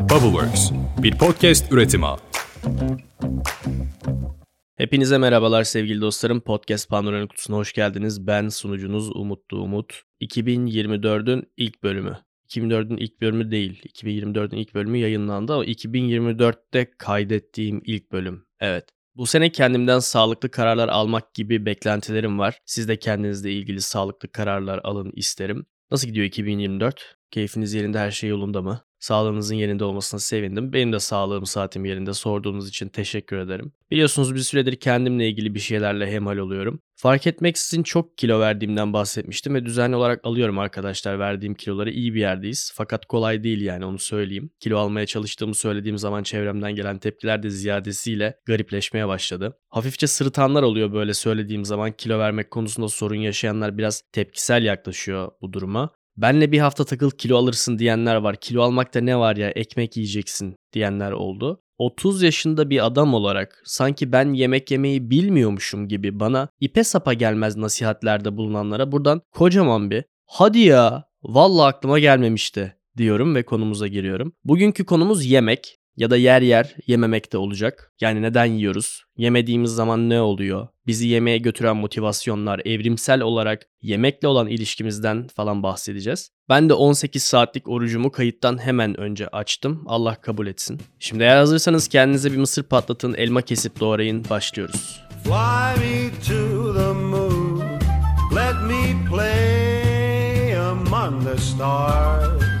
Bubbleworks, bir podcast üretimi. Hepinize merhabalar sevgili dostlarım. Podcast Pandora'nın kutusuna hoş geldiniz. Ben sunucunuz Umutlu Umut. 2024'ün ilk bölümü. 2024'ün ilk bölümü değil. 2024'ün ilk bölümü yayınlandı ama 2024'te kaydettiğim ilk bölüm. Evet. Bu sene kendimden sağlıklı kararlar almak gibi beklentilerim var. Siz de kendinizle ilgili sağlıklı kararlar alın isterim. Nasıl gidiyor 2024? Keyfiniz yerinde her şey yolunda mı? Sağlığınızın yerinde olmasına sevindim. Benim de sağlığım saatim yerinde sorduğunuz için teşekkür ederim. Biliyorsunuz bir süredir kendimle ilgili bir şeylerle hemhal oluyorum. Fark etmeksizin çok kilo verdiğimden bahsetmiştim ve düzenli olarak alıyorum arkadaşlar verdiğim kiloları iyi bir yerdeyiz. Fakat kolay değil yani onu söyleyeyim. Kilo almaya çalıştığımı söylediğim zaman çevremden gelen tepkiler de ziyadesiyle garipleşmeye başladı. Hafifçe sırıtanlar oluyor böyle söylediğim zaman kilo vermek konusunda sorun yaşayanlar biraz tepkisel yaklaşıyor bu duruma. Benle bir hafta takıl kilo alırsın diyenler var. Kilo almakta ne var ya ekmek yiyeceksin diyenler oldu. 30 yaşında bir adam olarak sanki ben yemek yemeyi bilmiyormuşum gibi bana ipe sapa gelmez nasihatlerde bulunanlara buradan kocaman bir hadi ya vallahi aklıma gelmemişti diyorum ve konumuza giriyorum. Bugünkü konumuz yemek ya da yer yer yememek de olacak. Yani neden yiyoruz? Yemediğimiz zaman ne oluyor? Bizi yemeğe götüren motivasyonlar, evrimsel olarak yemekle olan ilişkimizden falan bahsedeceğiz. Ben de 18 saatlik orucumu kayıttan hemen önce açtım. Allah kabul etsin. Şimdi eğer hazırsanız kendinize bir mısır patlatın, elma kesip doğrayın. Başlıyoruz. Fly me to the moon. Let me play among the stars.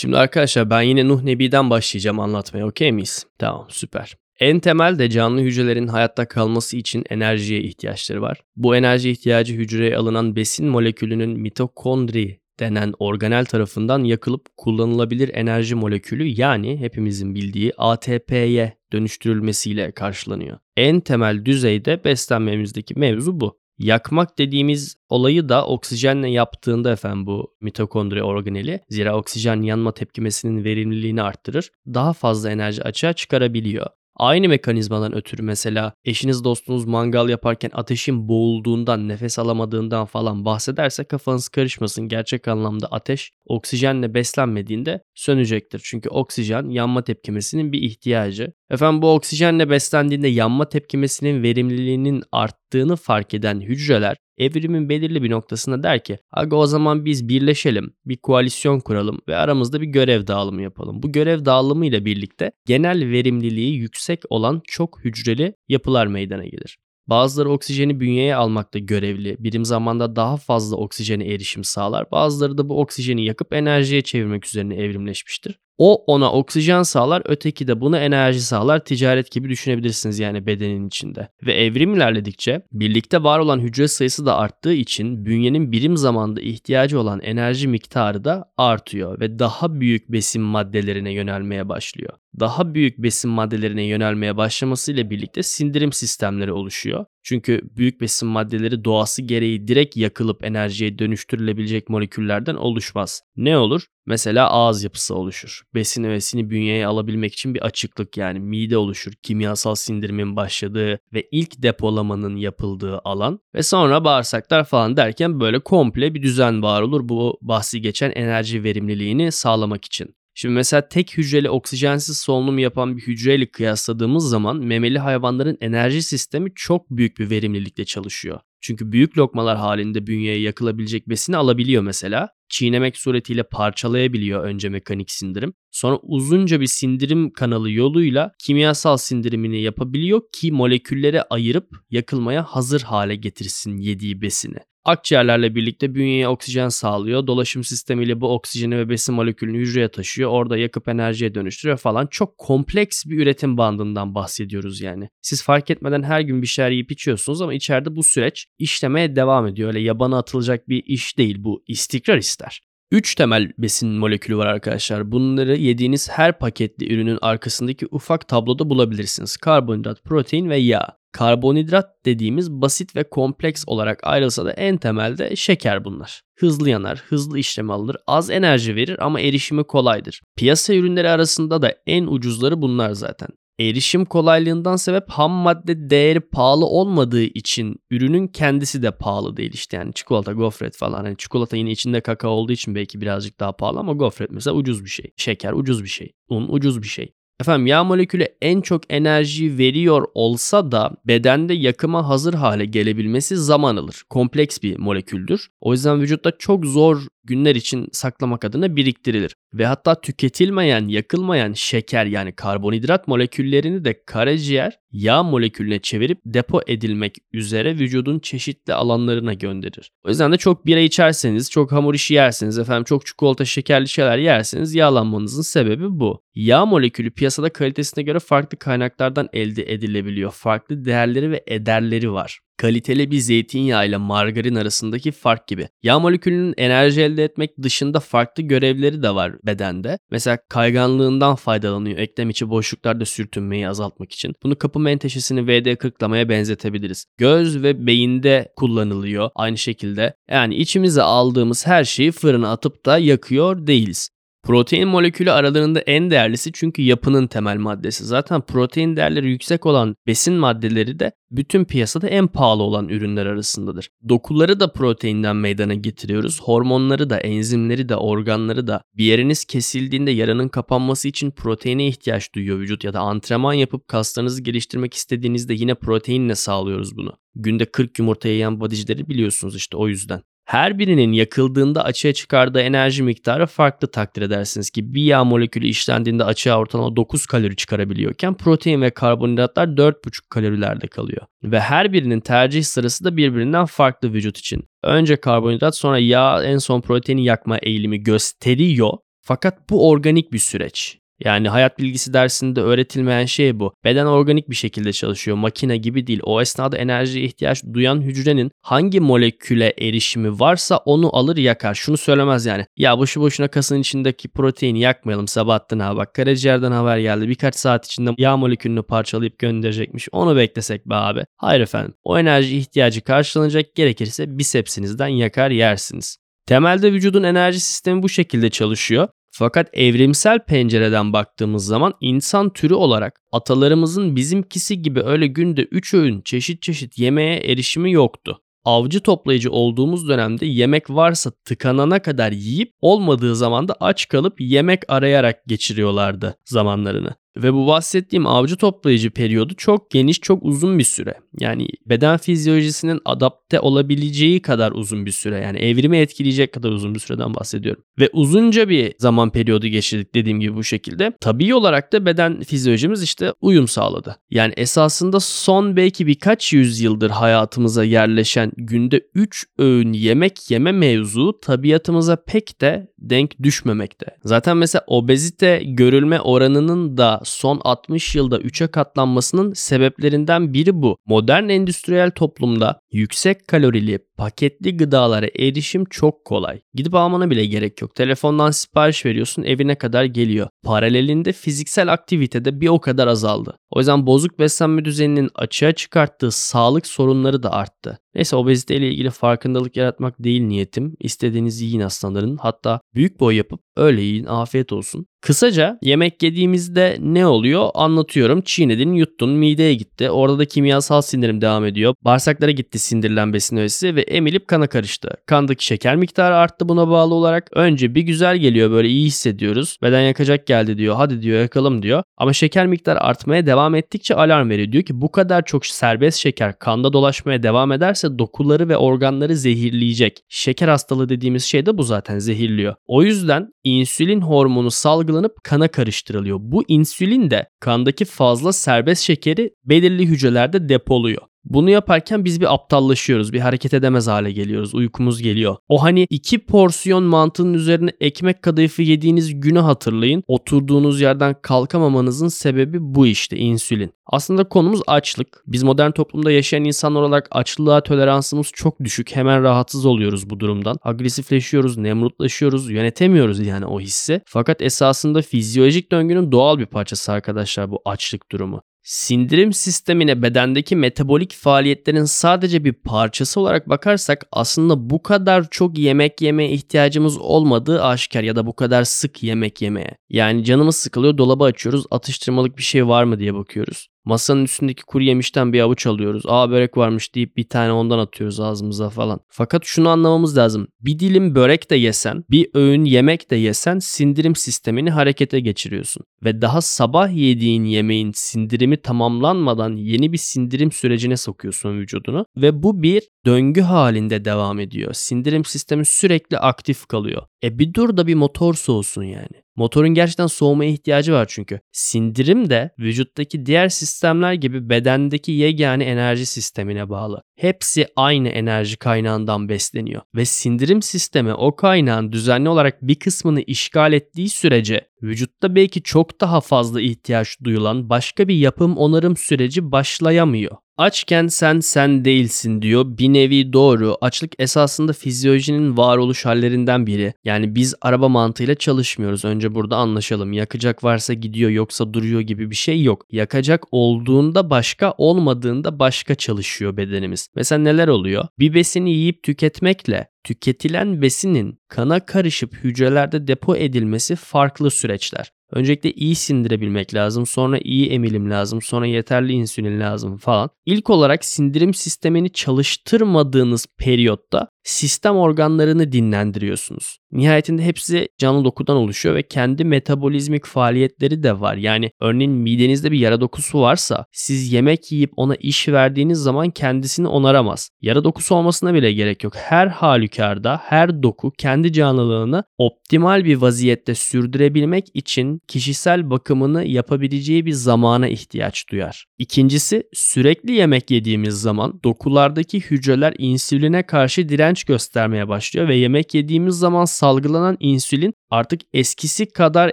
Şimdi arkadaşlar ben yine Nuh Nebi'den başlayacağım anlatmaya okey miyiz? Tamam süper. En temel de canlı hücrelerin hayatta kalması için enerjiye ihtiyaçları var. Bu enerji ihtiyacı hücreye alınan besin molekülünün mitokondri denen organel tarafından yakılıp kullanılabilir enerji molekülü yani hepimizin bildiği ATP'ye dönüştürülmesiyle karşılanıyor. En temel düzeyde beslenmemizdeki mevzu bu. Yakmak dediğimiz olayı da oksijenle yaptığında efendim bu mitokondri organeli. Zira oksijen yanma tepkimesinin verimliliğini arttırır. Daha fazla enerji açığa çıkarabiliyor. Aynı mekanizmadan ötürü mesela eşiniz dostunuz mangal yaparken ateşin boğulduğundan, nefes alamadığından falan bahsederse kafanız karışmasın. Gerçek anlamda ateş oksijenle beslenmediğinde sönecektir. Çünkü oksijen yanma tepkimesinin bir ihtiyacı. Efendim bu oksijenle beslendiğinde yanma tepkimesinin verimliliğinin arttığını fark eden hücreler evrimin belirli bir noktasında der ki aga o zaman biz birleşelim, bir koalisyon kuralım ve aramızda bir görev dağılımı yapalım. Bu görev dağılımı ile birlikte genel verimliliği yüksek olan çok hücreli yapılar meydana gelir. Bazıları oksijeni bünyeye almakta görevli, birim zamanda daha fazla oksijene erişim sağlar. Bazıları da bu oksijeni yakıp enerjiye çevirmek üzerine evrimleşmiştir. O ona oksijen sağlar, öteki de buna enerji sağlar. Ticaret gibi düşünebilirsiniz yani bedenin içinde. Ve evrim ilerledikçe birlikte var olan hücre sayısı da arttığı için bünyenin birim zamanda ihtiyacı olan enerji miktarı da artıyor ve daha büyük besin maddelerine yönelmeye başlıyor. Daha büyük besin maddelerine yönelmeye başlamasıyla birlikte sindirim sistemleri oluşuyor. Çünkü büyük besin maddeleri doğası gereği direkt yakılıp enerjiye dönüştürülebilecek moleküllerden oluşmaz. Ne olur? Mesela ağız yapısı oluşur. Besin öğesini bünyeye alabilmek için bir açıklık yani mide oluşur. Kimyasal sindirimin başladığı ve ilk depolamanın yapıldığı alan ve sonra bağırsaklar falan derken böyle komple bir düzen var olur bu bahsi geçen enerji verimliliğini sağlamak için. Şimdi mesela tek hücreli oksijensiz solunum yapan bir hücreyle kıyasladığımız zaman memeli hayvanların enerji sistemi çok büyük bir verimlilikle çalışıyor. Çünkü büyük lokmalar halinde bünyeye yakılabilecek besini alabiliyor mesela. Çiğnemek suretiyle parçalayabiliyor önce mekanik sindirim. Sonra uzunca bir sindirim kanalı yoluyla kimyasal sindirimini yapabiliyor ki molekülleri ayırıp yakılmaya hazır hale getirsin yediği besini. Akciğerlerle birlikte bünyeye oksijen sağlıyor. Dolaşım sistemiyle bu oksijeni ve besin molekülünü hücreye taşıyor. Orada yakıp enerjiye dönüştürüyor falan. Çok kompleks bir üretim bandından bahsediyoruz yani. Siz fark etmeden her gün bir şeyler yiyip içiyorsunuz ama içeride bu süreç işlemeye devam ediyor. Öyle yabana atılacak bir iş değil bu. istikrar ister. 3 temel besin molekülü var arkadaşlar. Bunları yediğiniz her paketli ürünün arkasındaki ufak tabloda bulabilirsiniz. Karbonhidrat, protein ve yağ. Karbonhidrat dediğimiz basit ve kompleks olarak ayrılsa da en temelde şeker bunlar. Hızlı yanar, hızlı işlem alır, az enerji verir ama erişimi kolaydır. Piyasa ürünleri arasında da en ucuzları bunlar zaten. erişim kolaylığından sebep ham madde değeri pahalı olmadığı için ürünün kendisi de pahalı değil işte yani çikolata, gofret falan. Hani çikolata yine içinde kakao olduğu için belki birazcık daha pahalı ama gofret mesela ucuz bir şey. Şeker ucuz bir şey. Un ucuz bir şey. Efendim yağ molekülü en çok enerji veriyor olsa da bedende yakıma hazır hale gelebilmesi zaman alır. Kompleks bir moleküldür. O yüzden vücutta çok zor günler için saklamak adına biriktirilir. Ve hatta tüketilmeyen, yakılmayan şeker yani karbonhidrat moleküllerini de karaciğer yağ molekülüne çevirip depo edilmek üzere vücudun çeşitli alanlarına gönderir. O yüzden de çok bira içerseniz, çok hamur işi yerseniz, efendim çok çikolata, şekerli şeyler yerseniz yağlanmanızın sebebi bu. Yağ molekülü piyasada kalitesine göre farklı kaynaklardan elde edilebiliyor. Farklı değerleri ve ederleri var kaliteli bir zeytinyağı ile margarin arasındaki fark gibi. Yağ molekülünün enerji elde etmek dışında farklı görevleri de var bedende. Mesela kayganlığından faydalanıyor eklem içi boşluklarda sürtünmeyi azaltmak için. Bunu kapı menteşesini VD40'lamaya benzetebiliriz. Göz ve beyinde kullanılıyor aynı şekilde. Yani içimize aldığımız her şeyi fırına atıp da yakıyor değiliz. Protein molekülü aralarında en değerlisi çünkü yapının temel maddesi. Zaten protein değerleri yüksek olan besin maddeleri de bütün piyasada en pahalı olan ürünler arasındadır. Dokuları da proteinden meydana getiriyoruz. Hormonları da, enzimleri de, organları da. Bir yeriniz kesildiğinde yaranın kapanması için proteine ihtiyaç duyuyor vücut ya da antrenman yapıp kaslarınızı geliştirmek istediğinizde yine proteinle sağlıyoruz bunu. Günde 40 yumurta yiyen bodycileri biliyorsunuz işte o yüzden. Her birinin yakıldığında açığa çıkardığı enerji miktarı farklı takdir edersiniz ki bir yağ molekülü işlendiğinde açığa ortalama 9 kalori çıkarabiliyorken protein ve karbonhidratlar 4,5 kalorilerde kalıyor. Ve her birinin tercih sırası da birbirinden farklı vücut için. Önce karbonhidrat sonra yağ en son proteini yakma eğilimi gösteriyor. Fakat bu organik bir süreç. Yani hayat bilgisi dersinde öğretilmeyen şey bu. Beden organik bir şekilde çalışıyor. Makine gibi değil. O esnada enerjiye ihtiyaç duyan hücrenin hangi moleküle erişimi varsa onu alır yakar. Şunu söylemez yani. Ya boşu boşuna kasın içindeki proteini yakmayalım Sabahattin abi. Bak karaciğerden haber geldi. Birkaç saat içinde yağ molekülünü parçalayıp gönderecekmiş. Onu beklesek be abi. Hayır efendim. O enerji ihtiyacı karşılanacak gerekirse bisepsinizden yakar yersiniz. Temelde vücudun enerji sistemi bu şekilde çalışıyor. Fakat evrimsel pencereden baktığımız zaman insan türü olarak atalarımızın bizimkisi gibi öyle günde 3 öğün çeşit çeşit yemeğe erişimi yoktu. Avcı toplayıcı olduğumuz dönemde yemek varsa tıkanana kadar yiyip olmadığı zaman da aç kalıp yemek arayarak geçiriyorlardı zamanlarını. Ve bu bahsettiğim avcı toplayıcı periyodu çok geniş, çok uzun bir süre. Yani beden fizyolojisinin adapte olabileceği kadar uzun bir süre. Yani evrimi etkileyecek kadar uzun bir süreden bahsediyorum. Ve uzunca bir zaman periyodu geçirdik dediğim gibi bu şekilde. Tabii olarak da beden fizyolojimiz işte uyum sağladı. Yani esasında son belki birkaç yüzyıldır hayatımıza yerleşen günde 3 öğün yemek yeme mevzu tabiatımıza pek de denk düşmemekte. Zaten mesela obezite görülme oranının da son 60 yılda 3'e katlanmasının sebeplerinden biri bu. Modern endüstriyel toplumda yüksek kalorili paketli gıdalara erişim çok kolay. Gidip almana bile gerek yok. Telefondan sipariş veriyorsun evine kadar geliyor. Paralelinde fiziksel aktivite de bir o kadar azaldı. O yüzden bozuk beslenme düzeninin açığa çıkarttığı sağlık sorunları da arttı. Neyse obezite ile ilgili farkındalık yaratmak değil niyetim. İstediğinizi yiyin aslanların. Hatta büyük boy yapıp öyle yiyin afiyet olsun. Kısaca yemek yediğimizde ne oluyor anlatıyorum. Çiğnedin, yuttun, mideye gitti. Orada da kimyasal sindirim devam ediyor. Bağırsaklara gitti sindirilen besin öğesi ve emilip kana karıştı. Kandaki şeker miktarı arttı buna bağlı olarak. Önce bir güzel geliyor böyle iyi hissediyoruz. Beden yakacak geldi diyor. Hadi diyor yakalım diyor. Ama şeker miktarı artmaya devam ettikçe alarm veriyor. Diyor ki bu kadar çok serbest şeker kanda dolaşmaya devam ederse dokuları ve organları zehirleyecek. Şeker hastalığı dediğimiz şey de bu zaten zehirliyor. O yüzden insülin hormonu salgılanıp kana karıştırılıyor. Bu insülin de kandaki fazla serbest şekeri belirli hücrelerde depoluyor. Bunu yaparken biz bir aptallaşıyoruz. Bir hareket edemez hale geliyoruz. Uykumuz geliyor. O hani iki porsiyon mantının üzerine ekmek kadayıfı yediğiniz günü hatırlayın. Oturduğunuz yerden kalkamamanızın sebebi bu işte insülin. Aslında konumuz açlık. Biz modern toplumda yaşayan insanlar olarak açlığa toleransımız çok düşük. Hemen rahatsız oluyoruz bu durumdan. Agresifleşiyoruz, nemrutlaşıyoruz, yönetemiyoruz yani o hissi. Fakat esasında fizyolojik döngünün doğal bir parçası arkadaşlar bu açlık durumu. Sindirim sistemine bedendeki metabolik faaliyetlerin sadece bir parçası olarak bakarsak aslında bu kadar çok yemek yemeye ihtiyacımız olmadığı aşikar ya da bu kadar sık yemek yemeye. Yani canımız sıkılıyor dolabı açıyoruz atıştırmalık bir şey var mı diye bakıyoruz. Masanın üstündeki kuru yemişten bir avuç alıyoruz. Aa börek varmış deyip bir tane ondan atıyoruz ağzımıza falan. Fakat şunu anlamamız lazım. Bir dilim börek de yesen, bir öğün yemek de yesen sindirim sistemini harekete geçiriyorsun. Ve daha sabah yediğin yemeğin sindirimi tamamlanmadan yeni bir sindirim sürecine sokuyorsun vücudunu. Ve bu bir döngü halinde devam ediyor. Sindirim sistemi sürekli aktif kalıyor. E bir dur da bir motor soğusun yani. Motorun gerçekten soğumaya ihtiyacı var çünkü. Sindirim de vücuttaki diğer sistemler gibi bedendeki yegane enerji sistemine bağlı. Hepsi aynı enerji kaynağından besleniyor ve sindirim sistemi o kaynağın düzenli olarak bir kısmını işgal ettiği sürece vücutta belki çok daha fazla ihtiyaç duyulan başka bir yapım onarım süreci başlayamıyor. Açken sen sen değilsin diyor. Bir nevi doğru. Açlık esasında fizyolojinin varoluş hallerinden biri. Yani biz araba mantığıyla çalışmıyoruz. Önce burada anlaşalım. Yakacak varsa gidiyor yoksa duruyor gibi bir şey yok. Yakacak olduğunda başka olmadığında başka çalışıyor bedenimiz. Mesela neler oluyor? Bir besini yiyip tüketmekle tüketilen besinin kana karışıp hücrelerde depo edilmesi farklı süreçler. Öncelikle iyi sindirebilmek lazım, sonra iyi emilim lazım, sonra yeterli insülin lazım falan. İlk olarak sindirim sistemini çalıştırmadığınız periyotta sistem organlarını dinlendiriyorsunuz. Nihayetinde hepsi canlı dokudan oluşuyor ve kendi metabolizmik faaliyetleri de var. Yani örneğin midenizde bir yara dokusu varsa siz yemek yiyip ona iş verdiğiniz zaman kendisini onaramaz. Yara dokusu olmasına bile gerek yok. Her halükarda her doku kendi canlılığını optimal bir vaziyette sürdürebilmek için kişisel bakımını yapabileceği bir zamana ihtiyaç duyar. İkincisi sürekli yemek yediğimiz zaman dokulardaki hücreler insüline karşı direnç göstermeye başlıyor ve yemek yediğimiz zaman salgılanan insülin artık eskisi kadar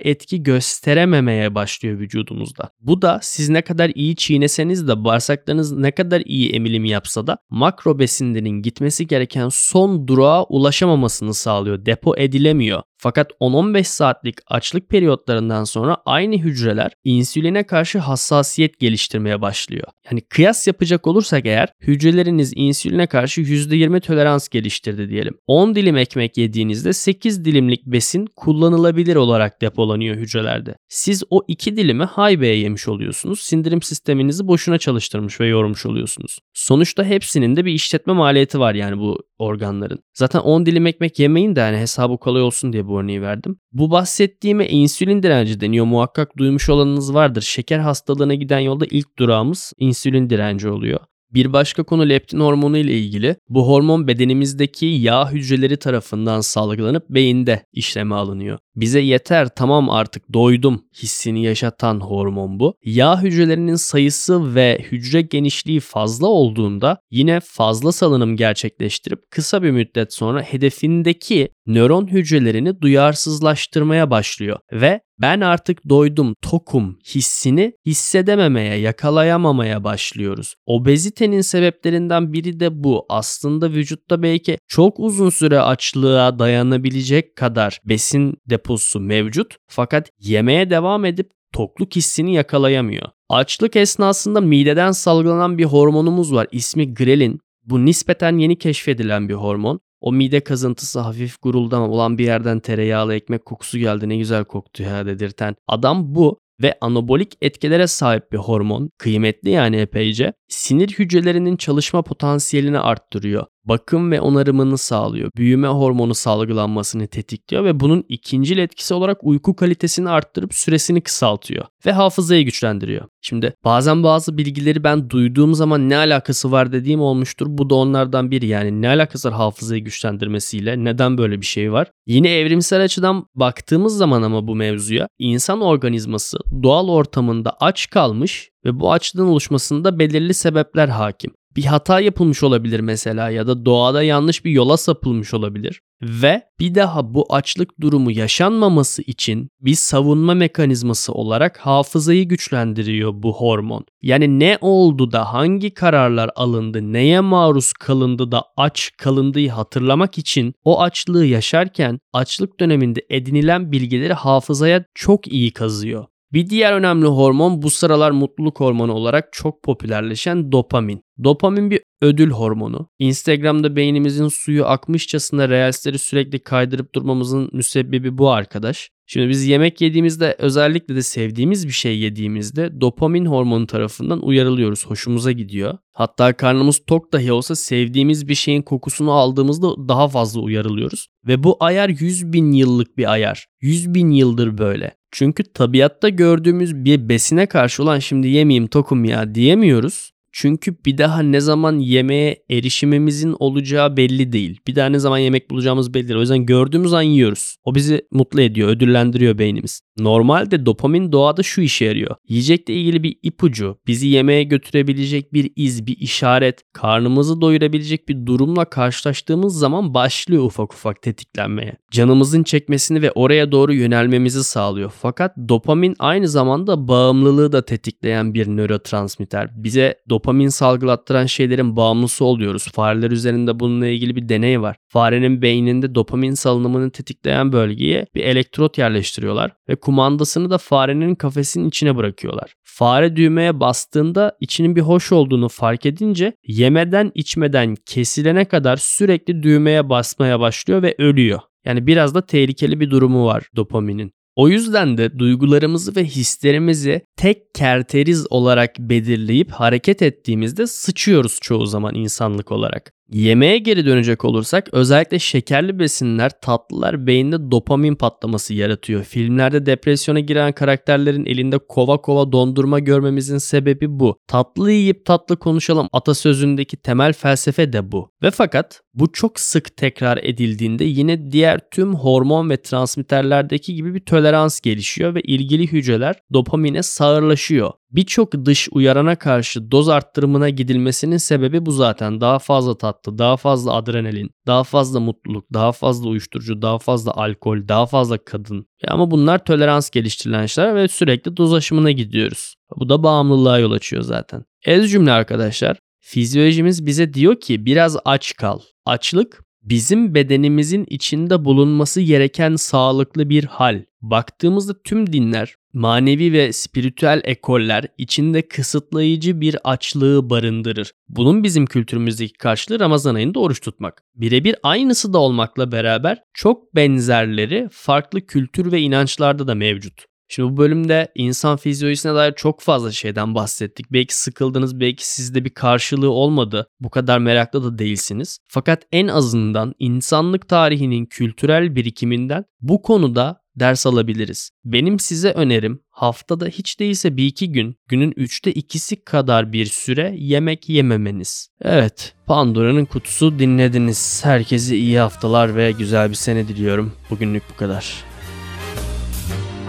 etki gösterememeye başlıyor vücudumuzda. Bu da siz ne kadar iyi çiğneseniz de bağırsaklarınız ne kadar iyi emilim yapsa da makro besinlerin gitmesi gereken son durağa ulaşamamasını sağlıyor. Depo edilemiyor. Fakat 10-15 saatlik açlık periyotlarından sonra aynı hücreler insüline karşı hassasiyet geliştirmeye başlıyor. Yani kıyas yapacak olursak eğer hücreleriniz insüline karşı %20 tolerans geliştirdi diyelim. 10 dilim ekmek yediğinizde 8 dilimlik besin kullanılabilir olarak depolanıyor hücrelerde. Siz o 2 dilimi haybeye yemiş oluyorsunuz. Sindirim sisteminizi boşuna çalıştırmış ve yormuş oluyorsunuz. Sonuçta hepsinin de bir işletme maliyeti var yani bu organların. Zaten 10 dilim ekmek yemeyin de yani hesabı kolay olsun diye bu örneği verdim. Bu bahsettiğime insülin direnci deniyor. Muhakkak duymuş olanınız vardır. Şeker hastalığına giden yolda ilk durağımız insülin direnci oluyor. Bir başka konu leptin hormonu ile ilgili. Bu hormon bedenimizdeki yağ hücreleri tarafından salgılanıp beyinde işleme alınıyor. Bize yeter tamam artık doydum hissini yaşatan hormon bu. Yağ hücrelerinin sayısı ve hücre genişliği fazla olduğunda yine fazla salınım gerçekleştirip kısa bir müddet sonra hedefindeki nöron hücrelerini duyarsızlaştırmaya başlıyor ve ben artık doydum, tokum hissini hissedememeye, yakalayamamaya başlıyoruz. Obezitenin sebeplerinden biri de bu. Aslında vücutta belki çok uzun süre açlığa dayanabilecek kadar besin deposu mevcut fakat yemeye devam edip tokluk hissini yakalayamıyor. Açlık esnasında mideden salgılanan bir hormonumuz var. İsmi grelin. Bu nispeten yeni keşfedilen bir hormon. O mide kazıntısı hafif guruldama olan bir yerden tereyağlı ekmek kokusu geldi. Ne güzel koktu ya dedirten. Adam bu. Ve anabolik etkilere sahip bir hormon, kıymetli yani epeyce, sinir hücrelerinin çalışma potansiyelini arttırıyor bakım ve onarımını sağlıyor. Büyüme hormonu salgılanmasını tetikliyor ve bunun ikinci etkisi olarak uyku kalitesini arttırıp süresini kısaltıyor ve hafızayı güçlendiriyor. Şimdi bazen bazı bilgileri ben duyduğum zaman ne alakası var dediğim olmuştur. Bu da onlardan biri yani ne alakası var hafızayı güçlendirmesiyle neden böyle bir şey var? Yine evrimsel açıdan baktığımız zaman ama bu mevzuya insan organizması doğal ortamında aç kalmış ve bu açlığın oluşmasında belirli sebepler hakim bir hata yapılmış olabilir mesela ya da doğada yanlış bir yola sapılmış olabilir. Ve bir daha bu açlık durumu yaşanmaması için bir savunma mekanizması olarak hafızayı güçlendiriyor bu hormon. Yani ne oldu da hangi kararlar alındı, neye maruz kalındı da aç kalındığı hatırlamak için o açlığı yaşarken açlık döneminde edinilen bilgileri hafızaya çok iyi kazıyor. Bir diğer önemli hormon bu sıralar mutluluk hormonu olarak çok popülerleşen dopamin. Dopamin bir ödül hormonu. Instagram'da beynimizin suyu akmışçasına reelsleri sürekli kaydırıp durmamızın müsebbibi bu arkadaş. Şimdi biz yemek yediğimizde özellikle de sevdiğimiz bir şey yediğimizde dopamin hormonu tarafından uyarılıyoruz. Hoşumuza gidiyor. Hatta karnımız tok dahi olsa sevdiğimiz bir şeyin kokusunu aldığımızda daha fazla uyarılıyoruz. Ve bu ayar 100 bin yıllık bir ayar. 100 bin yıldır böyle. Çünkü tabiatta gördüğümüz bir besine karşı olan şimdi yemeyeyim tokum ya diyemiyoruz. Çünkü bir daha ne zaman yemeğe erişimimizin olacağı belli değil. Bir daha ne zaman yemek bulacağımız belli değil. O yüzden gördüğümüz an yiyoruz. O bizi mutlu ediyor, ödüllendiriyor beynimiz. Normalde dopamin doğada şu işe yarıyor. Yiyecekle ilgili bir ipucu, bizi yemeğe götürebilecek bir iz, bir işaret, karnımızı doyurabilecek bir durumla karşılaştığımız zaman başlıyor ufak ufak tetiklenmeye. Canımızın çekmesini ve oraya doğru yönelmemizi sağlıyor. Fakat dopamin aynı zamanda bağımlılığı da tetikleyen bir nörotransmitter. Bize dopamin salgılattıran şeylerin bağımlısı oluyoruz. Fareler üzerinde bununla ilgili bir deney var. Farenin beyninde dopamin salınımını tetikleyen bölgeye bir elektrot yerleştiriyorlar ve kumandasını da farenin kafesinin içine bırakıyorlar. Fare düğmeye bastığında içinin bir hoş olduğunu fark edince yemeden içmeden kesilene kadar sürekli düğmeye basmaya başlıyor ve ölüyor. Yani biraz da tehlikeli bir durumu var dopaminin. O yüzden de duygularımızı ve hislerimizi tek kerteriz olarak belirleyip hareket ettiğimizde sıçıyoruz çoğu zaman insanlık olarak. Yemeğe geri dönecek olursak özellikle şekerli besinler, tatlılar beyinde dopamin patlaması yaratıyor. Filmlerde depresyona giren karakterlerin elinde kova kova dondurma görmemizin sebebi bu. Tatlı yiyip tatlı konuşalım atasözündeki temel felsefe de bu. Ve fakat bu çok sık tekrar edildiğinde yine diğer tüm hormon ve transmitterlerdeki gibi bir tolerans gelişiyor ve ilgili hücreler dopamine sağırlaşıyor. Birçok dış uyarana karşı doz arttırımına gidilmesinin sebebi bu zaten. Daha fazla tatlı, daha fazla adrenalin, daha fazla mutluluk, daha fazla uyuşturucu, daha fazla alkol, daha fazla kadın. Ya ama bunlar tolerans geliştirilen şeyler ve sürekli doz aşımına gidiyoruz. Bu da bağımlılığa yol açıyor zaten. Ez cümle arkadaşlar. Fizyolojimiz bize diyor ki biraz aç kal. Açlık bizim bedenimizin içinde bulunması gereken sağlıklı bir hal. Baktığımızda tüm dinler, manevi ve spiritüel ekoller içinde kısıtlayıcı bir açlığı barındırır. Bunun bizim kültürümüzdeki karşılığı Ramazan ayında oruç tutmak. Birebir aynısı da olmakla beraber çok benzerleri farklı kültür ve inançlarda da mevcut. Şimdi bu bölümde insan fizyolojisine dair çok fazla şeyden bahsettik. Belki sıkıldınız, belki sizde bir karşılığı olmadı. Bu kadar meraklı da değilsiniz. Fakat en azından insanlık tarihinin kültürel birikiminden bu konuda ders alabiliriz. Benim size önerim haftada hiç değilse bir iki gün, günün üçte ikisi kadar bir süre yemek yememeniz. Evet, Pandora'nın kutusu dinlediniz. Herkese iyi haftalar ve güzel bir sene diliyorum. Bugünlük bu kadar.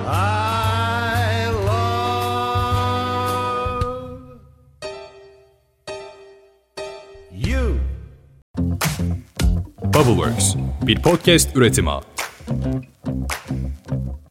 I love you. Bubbleworks bir podcast üretimi. Thank you.